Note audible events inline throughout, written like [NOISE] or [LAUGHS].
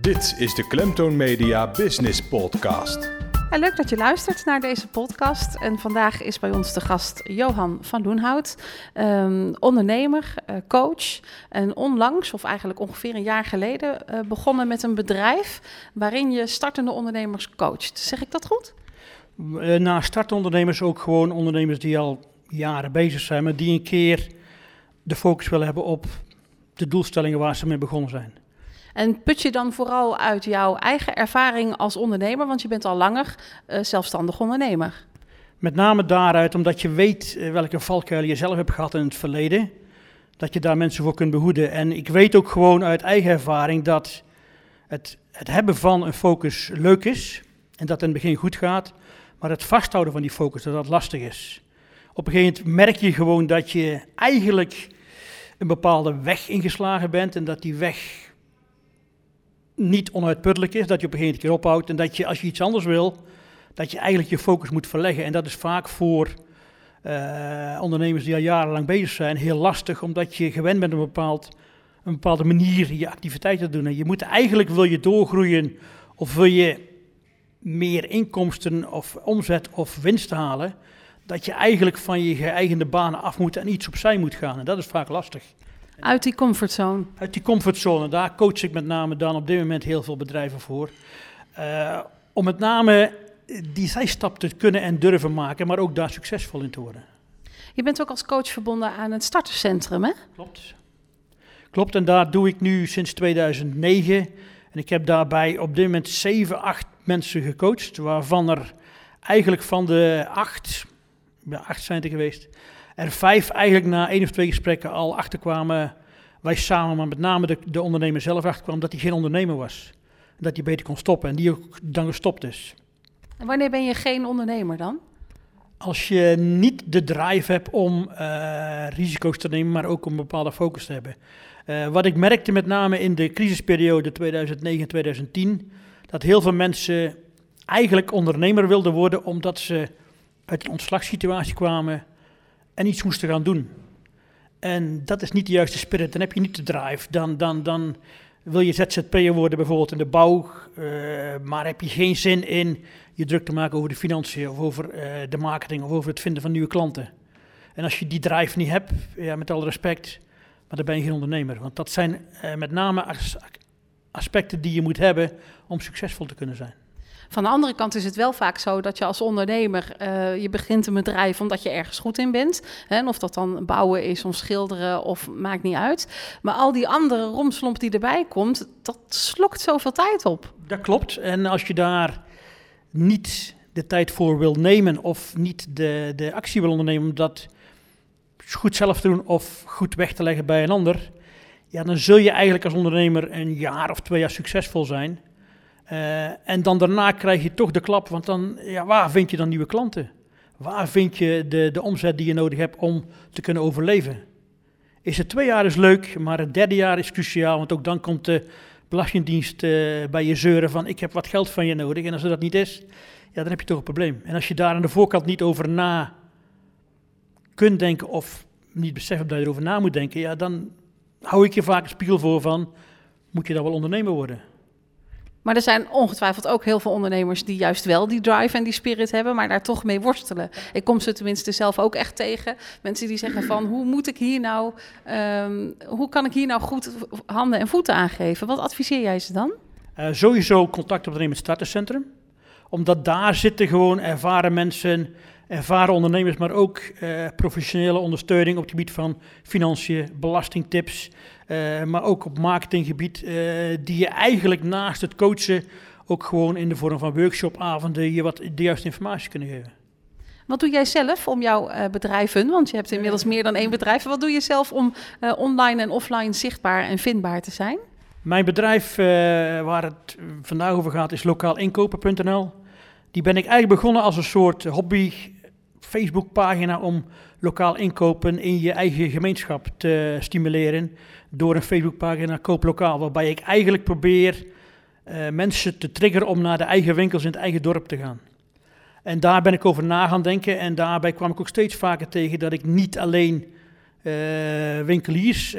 Dit is de Klemtoon Media Business Podcast. Ja, leuk dat je luistert naar deze podcast. En vandaag is bij ons de gast Johan van Loenhout, um, ondernemer, uh, coach. En onlangs, of eigenlijk ongeveer een jaar geleden, uh, begonnen met een bedrijf waarin je startende ondernemers coacht. Zeg ik dat goed? Uh, na startondernemers ook gewoon ondernemers die al jaren bezig zijn, maar die een keer de focus willen hebben op de doelstellingen waar ze mee begonnen zijn. En put je dan vooral uit jouw eigen ervaring als ondernemer, want je bent al langer uh, zelfstandig ondernemer. Met name daaruit omdat je weet uh, welke valkuil je zelf hebt gehad in het verleden. Dat je daar mensen voor kunt behoeden. En ik weet ook gewoon uit eigen ervaring dat het, het hebben van een focus leuk is. En dat in het begin goed gaat. Maar het vasthouden van die focus, dat dat lastig is. Op een gegeven moment merk je gewoon dat je eigenlijk een bepaalde weg ingeslagen bent. En dat die weg niet onuitputtelijk is, dat je op een gegeven moment ophoudt en dat je als je iets anders wil, dat je eigenlijk je focus moet verleggen. En dat is vaak voor uh, ondernemers die al jarenlang bezig zijn heel lastig, omdat je gewend bent een, bepaald, een bepaalde manier je activiteiten te doen. En je moet eigenlijk, wil je doorgroeien of wil je meer inkomsten of omzet of winst halen, dat je eigenlijk van je geëigende banen af moet en iets opzij moet gaan. En dat is vaak lastig. Uit die comfortzone. Uit die comfortzone. Daar coach ik met name dan op dit moment heel veel bedrijven voor. Uh, om met name die zijstap te kunnen en durven maken, maar ook daar succesvol in te worden. Je bent ook als coach verbonden aan het starterscentrum, hè? Klopt. Klopt, en daar doe ik nu sinds 2009. En ik heb daarbij op dit moment 7, 8 mensen gecoacht, waarvan er eigenlijk van de acht, ja, acht zijn er geweest, er vijf eigenlijk na één of twee gesprekken al achterkwamen, wij samen, maar met name de, de ondernemer zelf achterkwam, dat hij geen ondernemer was. Dat hij beter kon stoppen en die ook dan gestopt is. En wanneer ben je geen ondernemer dan? Als je niet de drive hebt om uh, risico's te nemen, maar ook om een bepaalde focus te hebben. Uh, wat ik merkte met name in de crisisperiode 2009-2010, dat heel veel mensen eigenlijk ondernemer wilden worden omdat ze uit een ontslagssituatie kwamen en iets moesten gaan doen. En dat is niet de juiste spirit. Dan heb je niet de drive. Dan, dan, dan wil je ZZP'er worden bijvoorbeeld in de bouw, uh, maar heb je geen zin in je druk te maken over de financiën of over uh, de marketing of over het vinden van nieuwe klanten. En als je die drive niet hebt, ja, met alle respect, maar dan ben je geen ondernemer. Want dat zijn uh, met name as aspecten die je moet hebben om succesvol te kunnen zijn. Van de andere kant is het wel vaak zo dat je als ondernemer, uh, je begint een bedrijf omdat je ergens goed in bent. Hè, of dat dan bouwen is of schilderen of maakt niet uit. Maar al die andere romslomp die erbij komt, dat slokt zoveel tijd op. Dat klopt. En als je daar niet de tijd voor wil nemen of niet de, de actie wil ondernemen om dat goed zelf te doen of goed weg te leggen bij een ander, ja, dan zul je eigenlijk als ondernemer een jaar of twee jaar succesvol zijn. Uh, en dan daarna krijg je toch de klap, want dan, ja, waar vind je dan nieuwe klanten? Waar vind je de, de omzet die je nodig hebt om te kunnen overleven? Is het twee jaar is leuk, maar het derde jaar is cruciaal, want ook dan komt de Belastingdienst uh, bij je zeuren van ik heb wat geld van je nodig. En als dat niet is, ja, dan heb je toch een probleem. En als je daar aan de voorkant niet over na kunt denken of niet beseffen dat je erover na moet denken, ja, dan hou ik je vaak een spiegel voor van, moet je dan wel ondernemer worden? Maar er zijn ongetwijfeld ook heel veel ondernemers die juist wel die drive en die spirit hebben, maar daar toch mee worstelen. Ik kom ze tenminste zelf ook echt tegen. Mensen die zeggen van hoe moet ik hier nou, um, hoe kan ik hier nou goed handen en voeten aangeven? Wat adviseer jij ze dan? Uh, sowieso contact opnemen met het starterscentrum. Omdat daar zitten gewoon ervaren mensen, ervaren ondernemers, maar ook uh, professionele ondersteuning op het gebied van financiën, belastingtips, uh, maar ook op marketinggebied, uh, die je eigenlijk naast het coachen ook gewoon in de vorm van workshopavonden je wat de juiste informatie kunnen geven. Wat doe jij zelf om jouw bedrijven, want je hebt inmiddels meer dan één bedrijf, wat doe je zelf om online en offline zichtbaar en vindbaar te zijn? Mijn bedrijf waar het vandaag over gaat is lokaalinkopen.nl. Die ben ik eigenlijk begonnen als een soort hobby Facebookpagina om lokaal inkopen in je eigen gemeenschap te stimuleren door een Facebookpagina Koop Lokaal, waarbij ik eigenlijk probeer uh, mensen te triggeren om naar de eigen winkels in het eigen dorp te gaan. En daar ben ik over na gaan denken en daarbij kwam ik ook steeds vaker tegen dat ik niet alleen winkeliers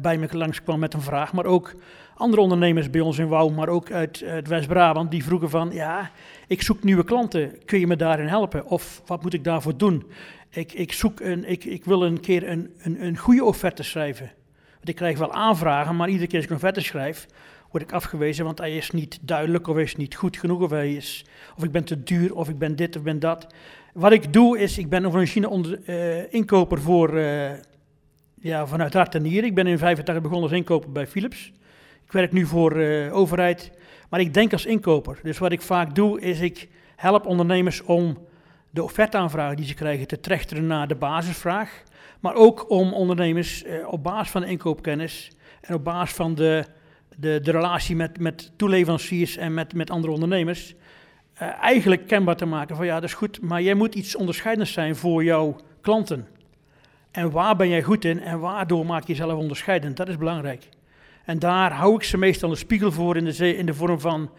bij me langskwam met een vraag, maar ook andere ondernemers bij ons in Wouw, maar ook uit, uit West-Brabant, die vroegen van, ja, ik zoek nieuwe klanten, kun je me daarin helpen? Of wat moet ik daarvoor doen? Ik, ik, zoek een, ik, ik wil een keer een, een, een goede offerte schrijven. Want ik krijg wel aanvragen, maar iedere keer als ik een offerte schrijf, word ik afgewezen, want hij is niet duidelijk of hij is niet goed genoeg of, hij is, of ik ben te duur of ik ben dit of ben dat. Wat ik doe is, ik ben een machine onder, uh, inkoper voor, uh, ja, vanuit hart en nieren. Ik ben in 85 begonnen als inkoper bij Philips. Ik werk nu voor uh, overheid, maar ik denk als inkoper. Dus wat ik vaak doe, is ik help ondernemers om de offertaanvragen die ze krijgen te trechteren naar de basisvraag. Maar ook om ondernemers op basis van de inkoopkennis en op basis van de, de, de relatie met, met toeleveranciers en met, met andere ondernemers, uh, eigenlijk kenbaar te maken van ja, dat is goed, maar jij moet iets onderscheidends zijn voor jouw klanten. En waar ben jij goed in en waardoor maak je jezelf onderscheidend? Dat is belangrijk. En daar hou ik ze meestal een spiegel voor in de, in de vorm van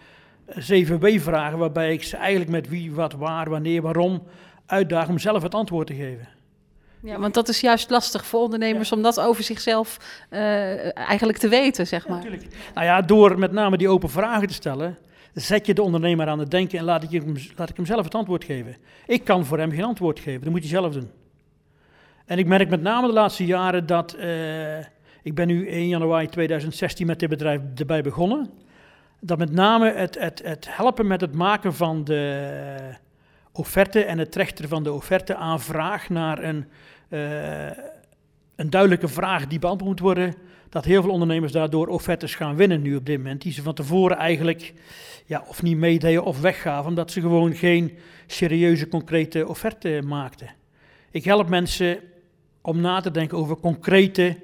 7W-vragen, eh, waarbij ik ze eigenlijk met wie, wat, waar, wanneer, waarom uitdaag om zelf het antwoord te geven. Ja, want dat is juist lastig voor ondernemers om dat over zichzelf uh, eigenlijk te weten, zeg maar. Ja, natuurlijk. Nou ja, door met name die open vragen te stellen, zet je de ondernemer aan het denken en laat ik, hem, laat ik hem zelf het antwoord geven. Ik kan voor hem geen antwoord geven, dat moet hij zelf doen. En ik merk met name de laatste jaren dat uh, ik ben nu 1 januari 2016 met dit bedrijf erbij begonnen. Dat met name het, het, het helpen met het maken van de offerte en het trechteren van de offerte aan vraag naar een, uh, een duidelijke vraag die beantwoord moet worden. Dat heel veel ondernemers daardoor offertes gaan winnen nu op dit moment. Die ze van tevoren eigenlijk ja, of niet meededen of weggaven, omdat ze gewoon geen serieuze, concrete offerte maakten. Ik help mensen om na te denken over concrete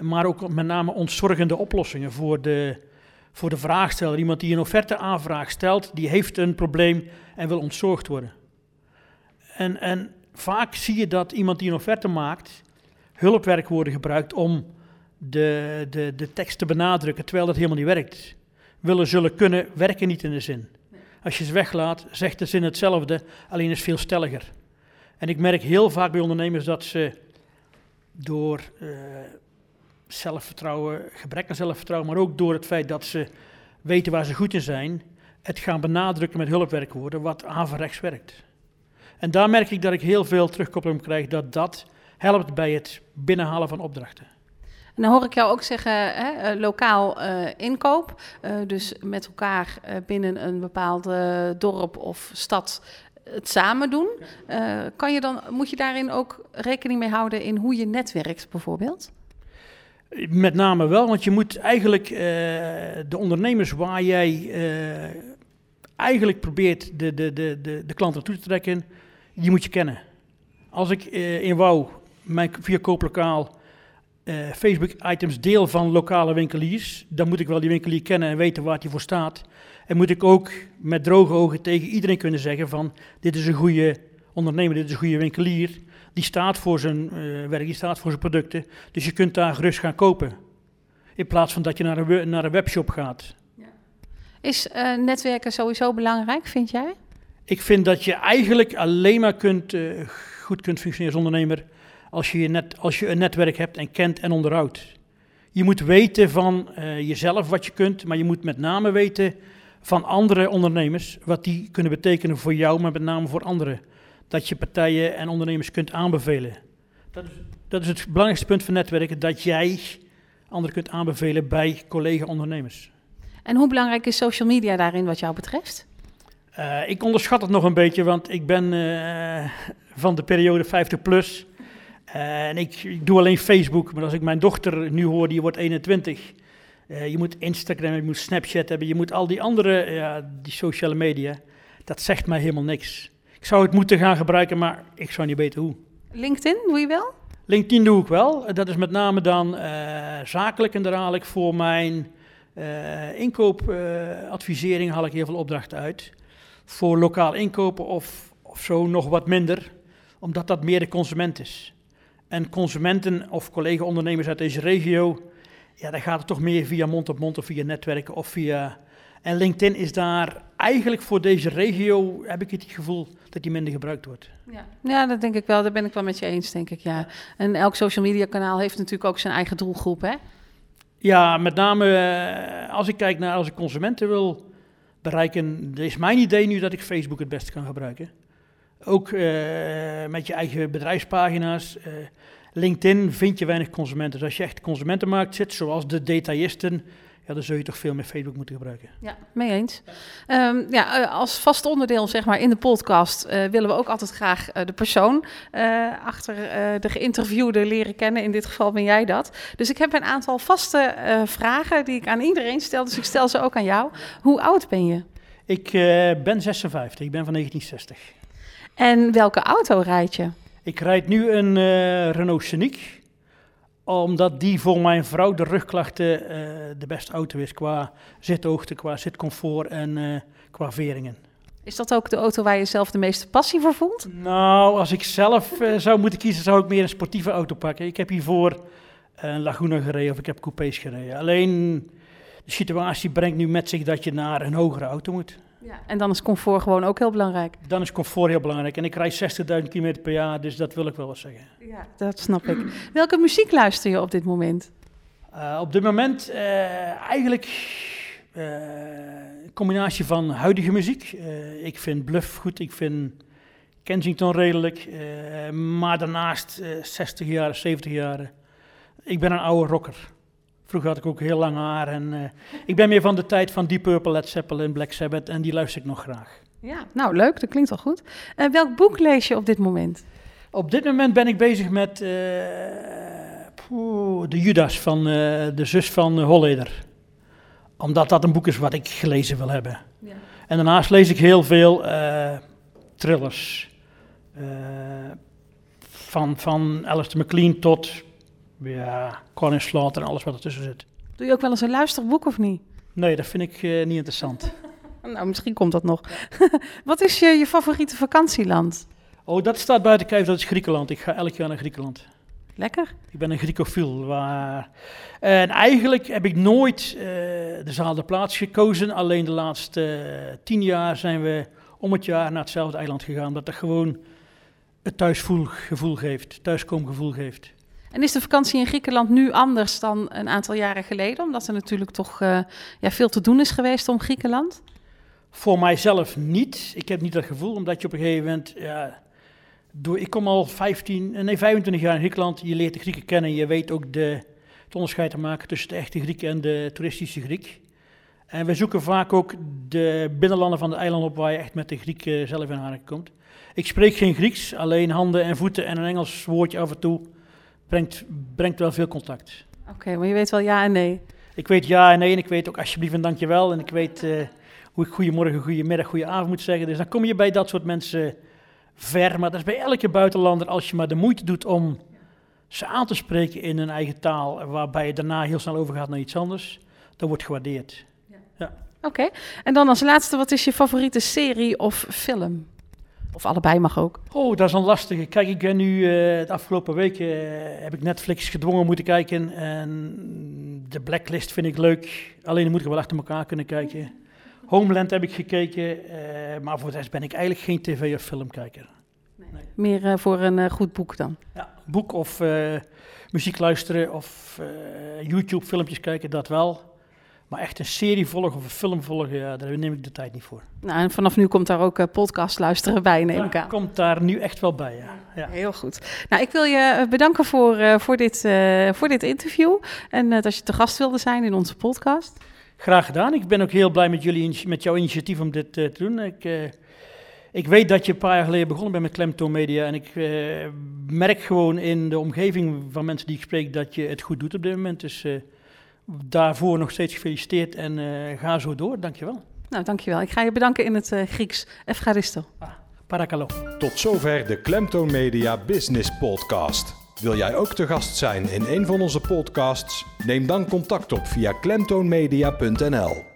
maar ook met name ontzorgende oplossingen voor de, voor de vraagsteller. Iemand die een offerte aanvraag stelt, die heeft een probleem en wil ontzorgd worden. En, en vaak zie je dat iemand die een offerte maakt, hulpwerkwoorden gebruikt om de, de, de tekst te benadrukken, terwijl dat helemaal niet werkt. Willen, zullen, kunnen, werken niet in de zin. Als je ze weglaat, zegt de zin hetzelfde, alleen is veel stelliger. En ik merk heel vaak bij ondernemers dat ze door uh, zelfvertrouwen, gebrek aan zelfvertrouwen, maar ook door het feit dat ze weten waar ze goed in zijn, het gaan benadrukken met hulpwerkwoorden, wat averechts werkt. En daar merk ik dat ik heel veel terugkoppeling krijg dat dat helpt bij het binnenhalen van opdrachten. En dan hoor ik jou ook zeggen, hè, eh, lokaal uh, inkoop. Uh, dus met elkaar uh, binnen een bepaald dorp of stad het samen doen. kan je dan, moet je daarin ook rekening mee houden in hoe je netwerkt bijvoorbeeld? Met name wel, want je moet eigenlijk de ondernemers waar jij eigenlijk probeert de, de, de, de, de klant naartoe te trekken, die moet je kennen. Als ik in Wouw mijn via kooplokaal Facebook-items deel van lokale winkeliers, dan moet ik wel die winkelier kennen en weten waar hij voor staat. En moet ik ook met droge ogen tegen iedereen kunnen zeggen van, dit is een goede ondernemer, dit is een goede winkelier die staat voor zijn uh, werk, die staat voor zijn producten. Dus je kunt daar gerust gaan kopen. In plaats van dat je naar een, naar een webshop gaat. Is uh, netwerken sowieso belangrijk, vind jij? Ik vind dat je eigenlijk alleen maar kunt, goed kunt functioneren als ondernemer als je, je net, als je een netwerk hebt en kent en onderhoudt. Je moet weten van jezelf wat je kunt, maar je moet met name weten van andere ondernemers wat die kunnen betekenen voor jou, maar met name voor anderen dat je partijen en ondernemers kunt aanbevelen. Dat is, dat is het belangrijkste punt van netwerken, dat jij anderen kunt aanbevelen bij collega-ondernemers. En hoe belangrijk is social media daarin wat jou betreft? Uh, ik onderschat het nog een beetje, want ik ben uh, van de periode 50 plus. Uh, en ik, ik, doe alleen Facebook, maar als ik mijn dochter nu hoor, die wordt 21. je moet Instagram, je moet Snapchat hebben, je moet al die andere die sociale media. Dat zegt mij helemaal niks. Ik zou het moeten gaan gebruiken, maar ik zou niet weten hoe. LinkedIn doe je wel? LinkedIn doe ik wel. Dat is met name dan uh, zakelijk en daar haal ik voor mijn uh, inkoopadvisering haal ik heel veel opdrachten uit. Voor lokaal inkopen of, of zo nog wat minder, omdat dat meer de consument is. En consumenten of collega-ondernemers uit deze regio, ja, dan gaat het toch meer via mond op mond of via netwerken of via... En LinkedIn is daar eigenlijk voor deze regio heb ik het gevoel dat die minder gebruikt wordt. Ja. ja, dat denk ik wel. Daar ben ik wel met je eens, denk ik. Ja. En elk social media kanaal heeft natuurlijk ook zijn eigen doelgroep, hè? Ja, met name eh, als ik kijk naar als ik consumenten wil bereiken, is mijn idee nu dat ik Facebook het beste kan gebruiken. Ook uh, met je eigen bedrijfspagina's. Uh, LinkedIn vind je weinig consumenten. Dus als je echt consumentenmarkt zit, zoals de detailisten, ja, dan zul je toch veel meer Facebook moeten gebruiken. Ja, mee eens. Um, ja, uh, als vast onderdeel zeg maar, in de podcast uh, willen we ook altijd graag uh, de persoon achter de geïnterviewde leren kennen. In dit geval ben jij dat. Dus ik heb een aantal vaste vragen die ik aan iedereen stel. Dus ik stel ze ook aan jou. Hoe oud ben je? Ik ben 56, ik ben van 1960. En welke auto rijd je? Ik rijd nu een Renault Scenic omdat die voor mijn vrouw de rugklachten uh, de beste auto is qua zithoogte, qua zitcomfort en uh, qua veringen. Is dat ook de auto waar je zelf de meeste passie voor voelt? Nou, als ik zelf zou moeten kiezen, zou ik meer een sportieve auto pakken. Ik heb hiervoor een Laguna gereden of ik heb coupés gereden. Alleen de situatie brengt nu met zich dat je naar een hogere auto moet. Ja, en dan is comfort gewoon ook heel belangrijk. Dan is comfort heel belangrijk. En ik rijd 60.000 km per jaar, dus dat wil ik wel eens zeggen. Ja, dat snap ik. Welke muziek luister je op dit moment? Uh, op dit moment uh, eigenlijk uh, een combinatie van huidige muziek. ik vind Bluff goed, ik vind Kensington redelijk. maar daarnaast 60 jaar, 70 jaar. Ik ben een oude rocker. Vroeger had ik ook heel lang haar. En, uh, ik ben meer van de tijd van Deep Purple, Led Zeppelin, Black Sabbath. En die luister ik nog graag. Ja, nou leuk. Dat klinkt al goed. Uh, welk boek lees je op dit moment? Op dit moment ben ik bezig met uh, poeh, de Judas van de zus van Holleder. Omdat dat een boek is wat ik gelezen wil hebben. Ja. En daarnaast lees ik heel veel thrillers. van, van Alistair MacLean tot ja, Colin Slaughter en alles wat ertussen zit. Doe je ook wel eens een luisterboek of niet? Nee, dat vind ik uh, niet interessant. [LAUGHS] nou, misschien komt dat nog. [LAUGHS] wat is je, je favoriete vakantieland? Oh, dat staat buiten kijf, dat is Griekenland. Ik ga elk jaar naar Griekenland. Lekker. Ik ben een Griekofiel. Waar... En eigenlijk heb ik nooit uh, dezelfde plaats gekozen. Alleen de laatste uh, tien jaar zijn we om het jaar naar hetzelfde eiland gegaan. Omdat dat gewoon het thuisgevoel geeft, thuiskoomgevoel geeft. En is de vakantie in Griekenland nu anders dan een aantal jaren geleden? Omdat er natuurlijk toch uh, ja, veel te doen is geweest om Griekenland? Voor mijzelf niet. Ik heb niet dat gevoel, omdat je op een gegeven moment... Ja, door, ik kom al 15, eh, nee, 25 jaar in Griekenland. Je leert de Grieken kennen. Je weet ook de, het onderscheid te maken tussen de echte Griek en de toeristische Griek. En we zoeken vaak ook de binnenlanden van de eilanden op waar je echt met de Griek zelf in aanraking komt. Ik spreek geen Grieks, alleen handen en voeten en een Engels woordje af en toe brengt, brengt wel veel contact. Oké, maar je weet wel ja en nee. Ik weet ja en nee en ik weet ook alsjeblieft en dankjewel. En ik weet uh, hoe ik goedemorgen, goedemiddag, goedenavond moet zeggen. Dus dan kom je bij dat soort mensen ver. Maar dat is bij elke buitenlander als je maar de moeite doet om ze aan te spreken in hun eigen taal. Waarbij je daarna heel snel overgaat naar iets anders. Dat wordt gewaardeerd. Ja. ja. Oké, en dan als laatste, wat is je favoriete serie of film? Of allebei mag ook. Oh, dat is een lastige. Kijk, ik ben nu uh, de afgelopen weken uh, heb ik Netflix gedwongen moeten kijken. En de Blacklist vind ik leuk. Alleen dan moet ik wel achter elkaar kunnen kijken. Homeland heb ik gekeken. Uh, maar voor de rest ben ik eigenlijk geen tv- of filmkijker. Nee. Nee. Meer voor een goed boek dan? Ja, boek of muziek luisteren of YouTube filmpjes kijken, dat wel. Maar echt een serie volgen of een film volgen, daar neem ik de tijd niet voor. Nou, en vanaf nu komt daar ook uh, podcast luisteren bij, neem ik aan. komt daar nu echt wel bij, ja. ja. Heel goed. Nou, ik wil je eh, bedanken voor, uh, voor, dit, uh, voor dit interview. En dat je te gast wilde zijn in onze podcast. Graag gedaan. Ik ben ook heel blij met, jullie, met jouw initiatief om dit te doen. Ik, ik weet dat je een paar jaar geleden begonnen bent met Klemtoon Media. En ik merk gewoon in de omgeving van mensen die ik spreek dat je het goed doet op dit moment. Dus daarvoor nog steeds gefeliciteerd en uh, ga zo door. Dankjewel. Nou, dankjewel. Ik ga je bedanken in het uh, Grieks. Efcharisto. Ah, parakalo. Tot zover de Klemtoon Media Business Podcast. Wil jij ook te gast zijn in een van onze podcasts? Neem dan contact op via klemtoonmedia.nl.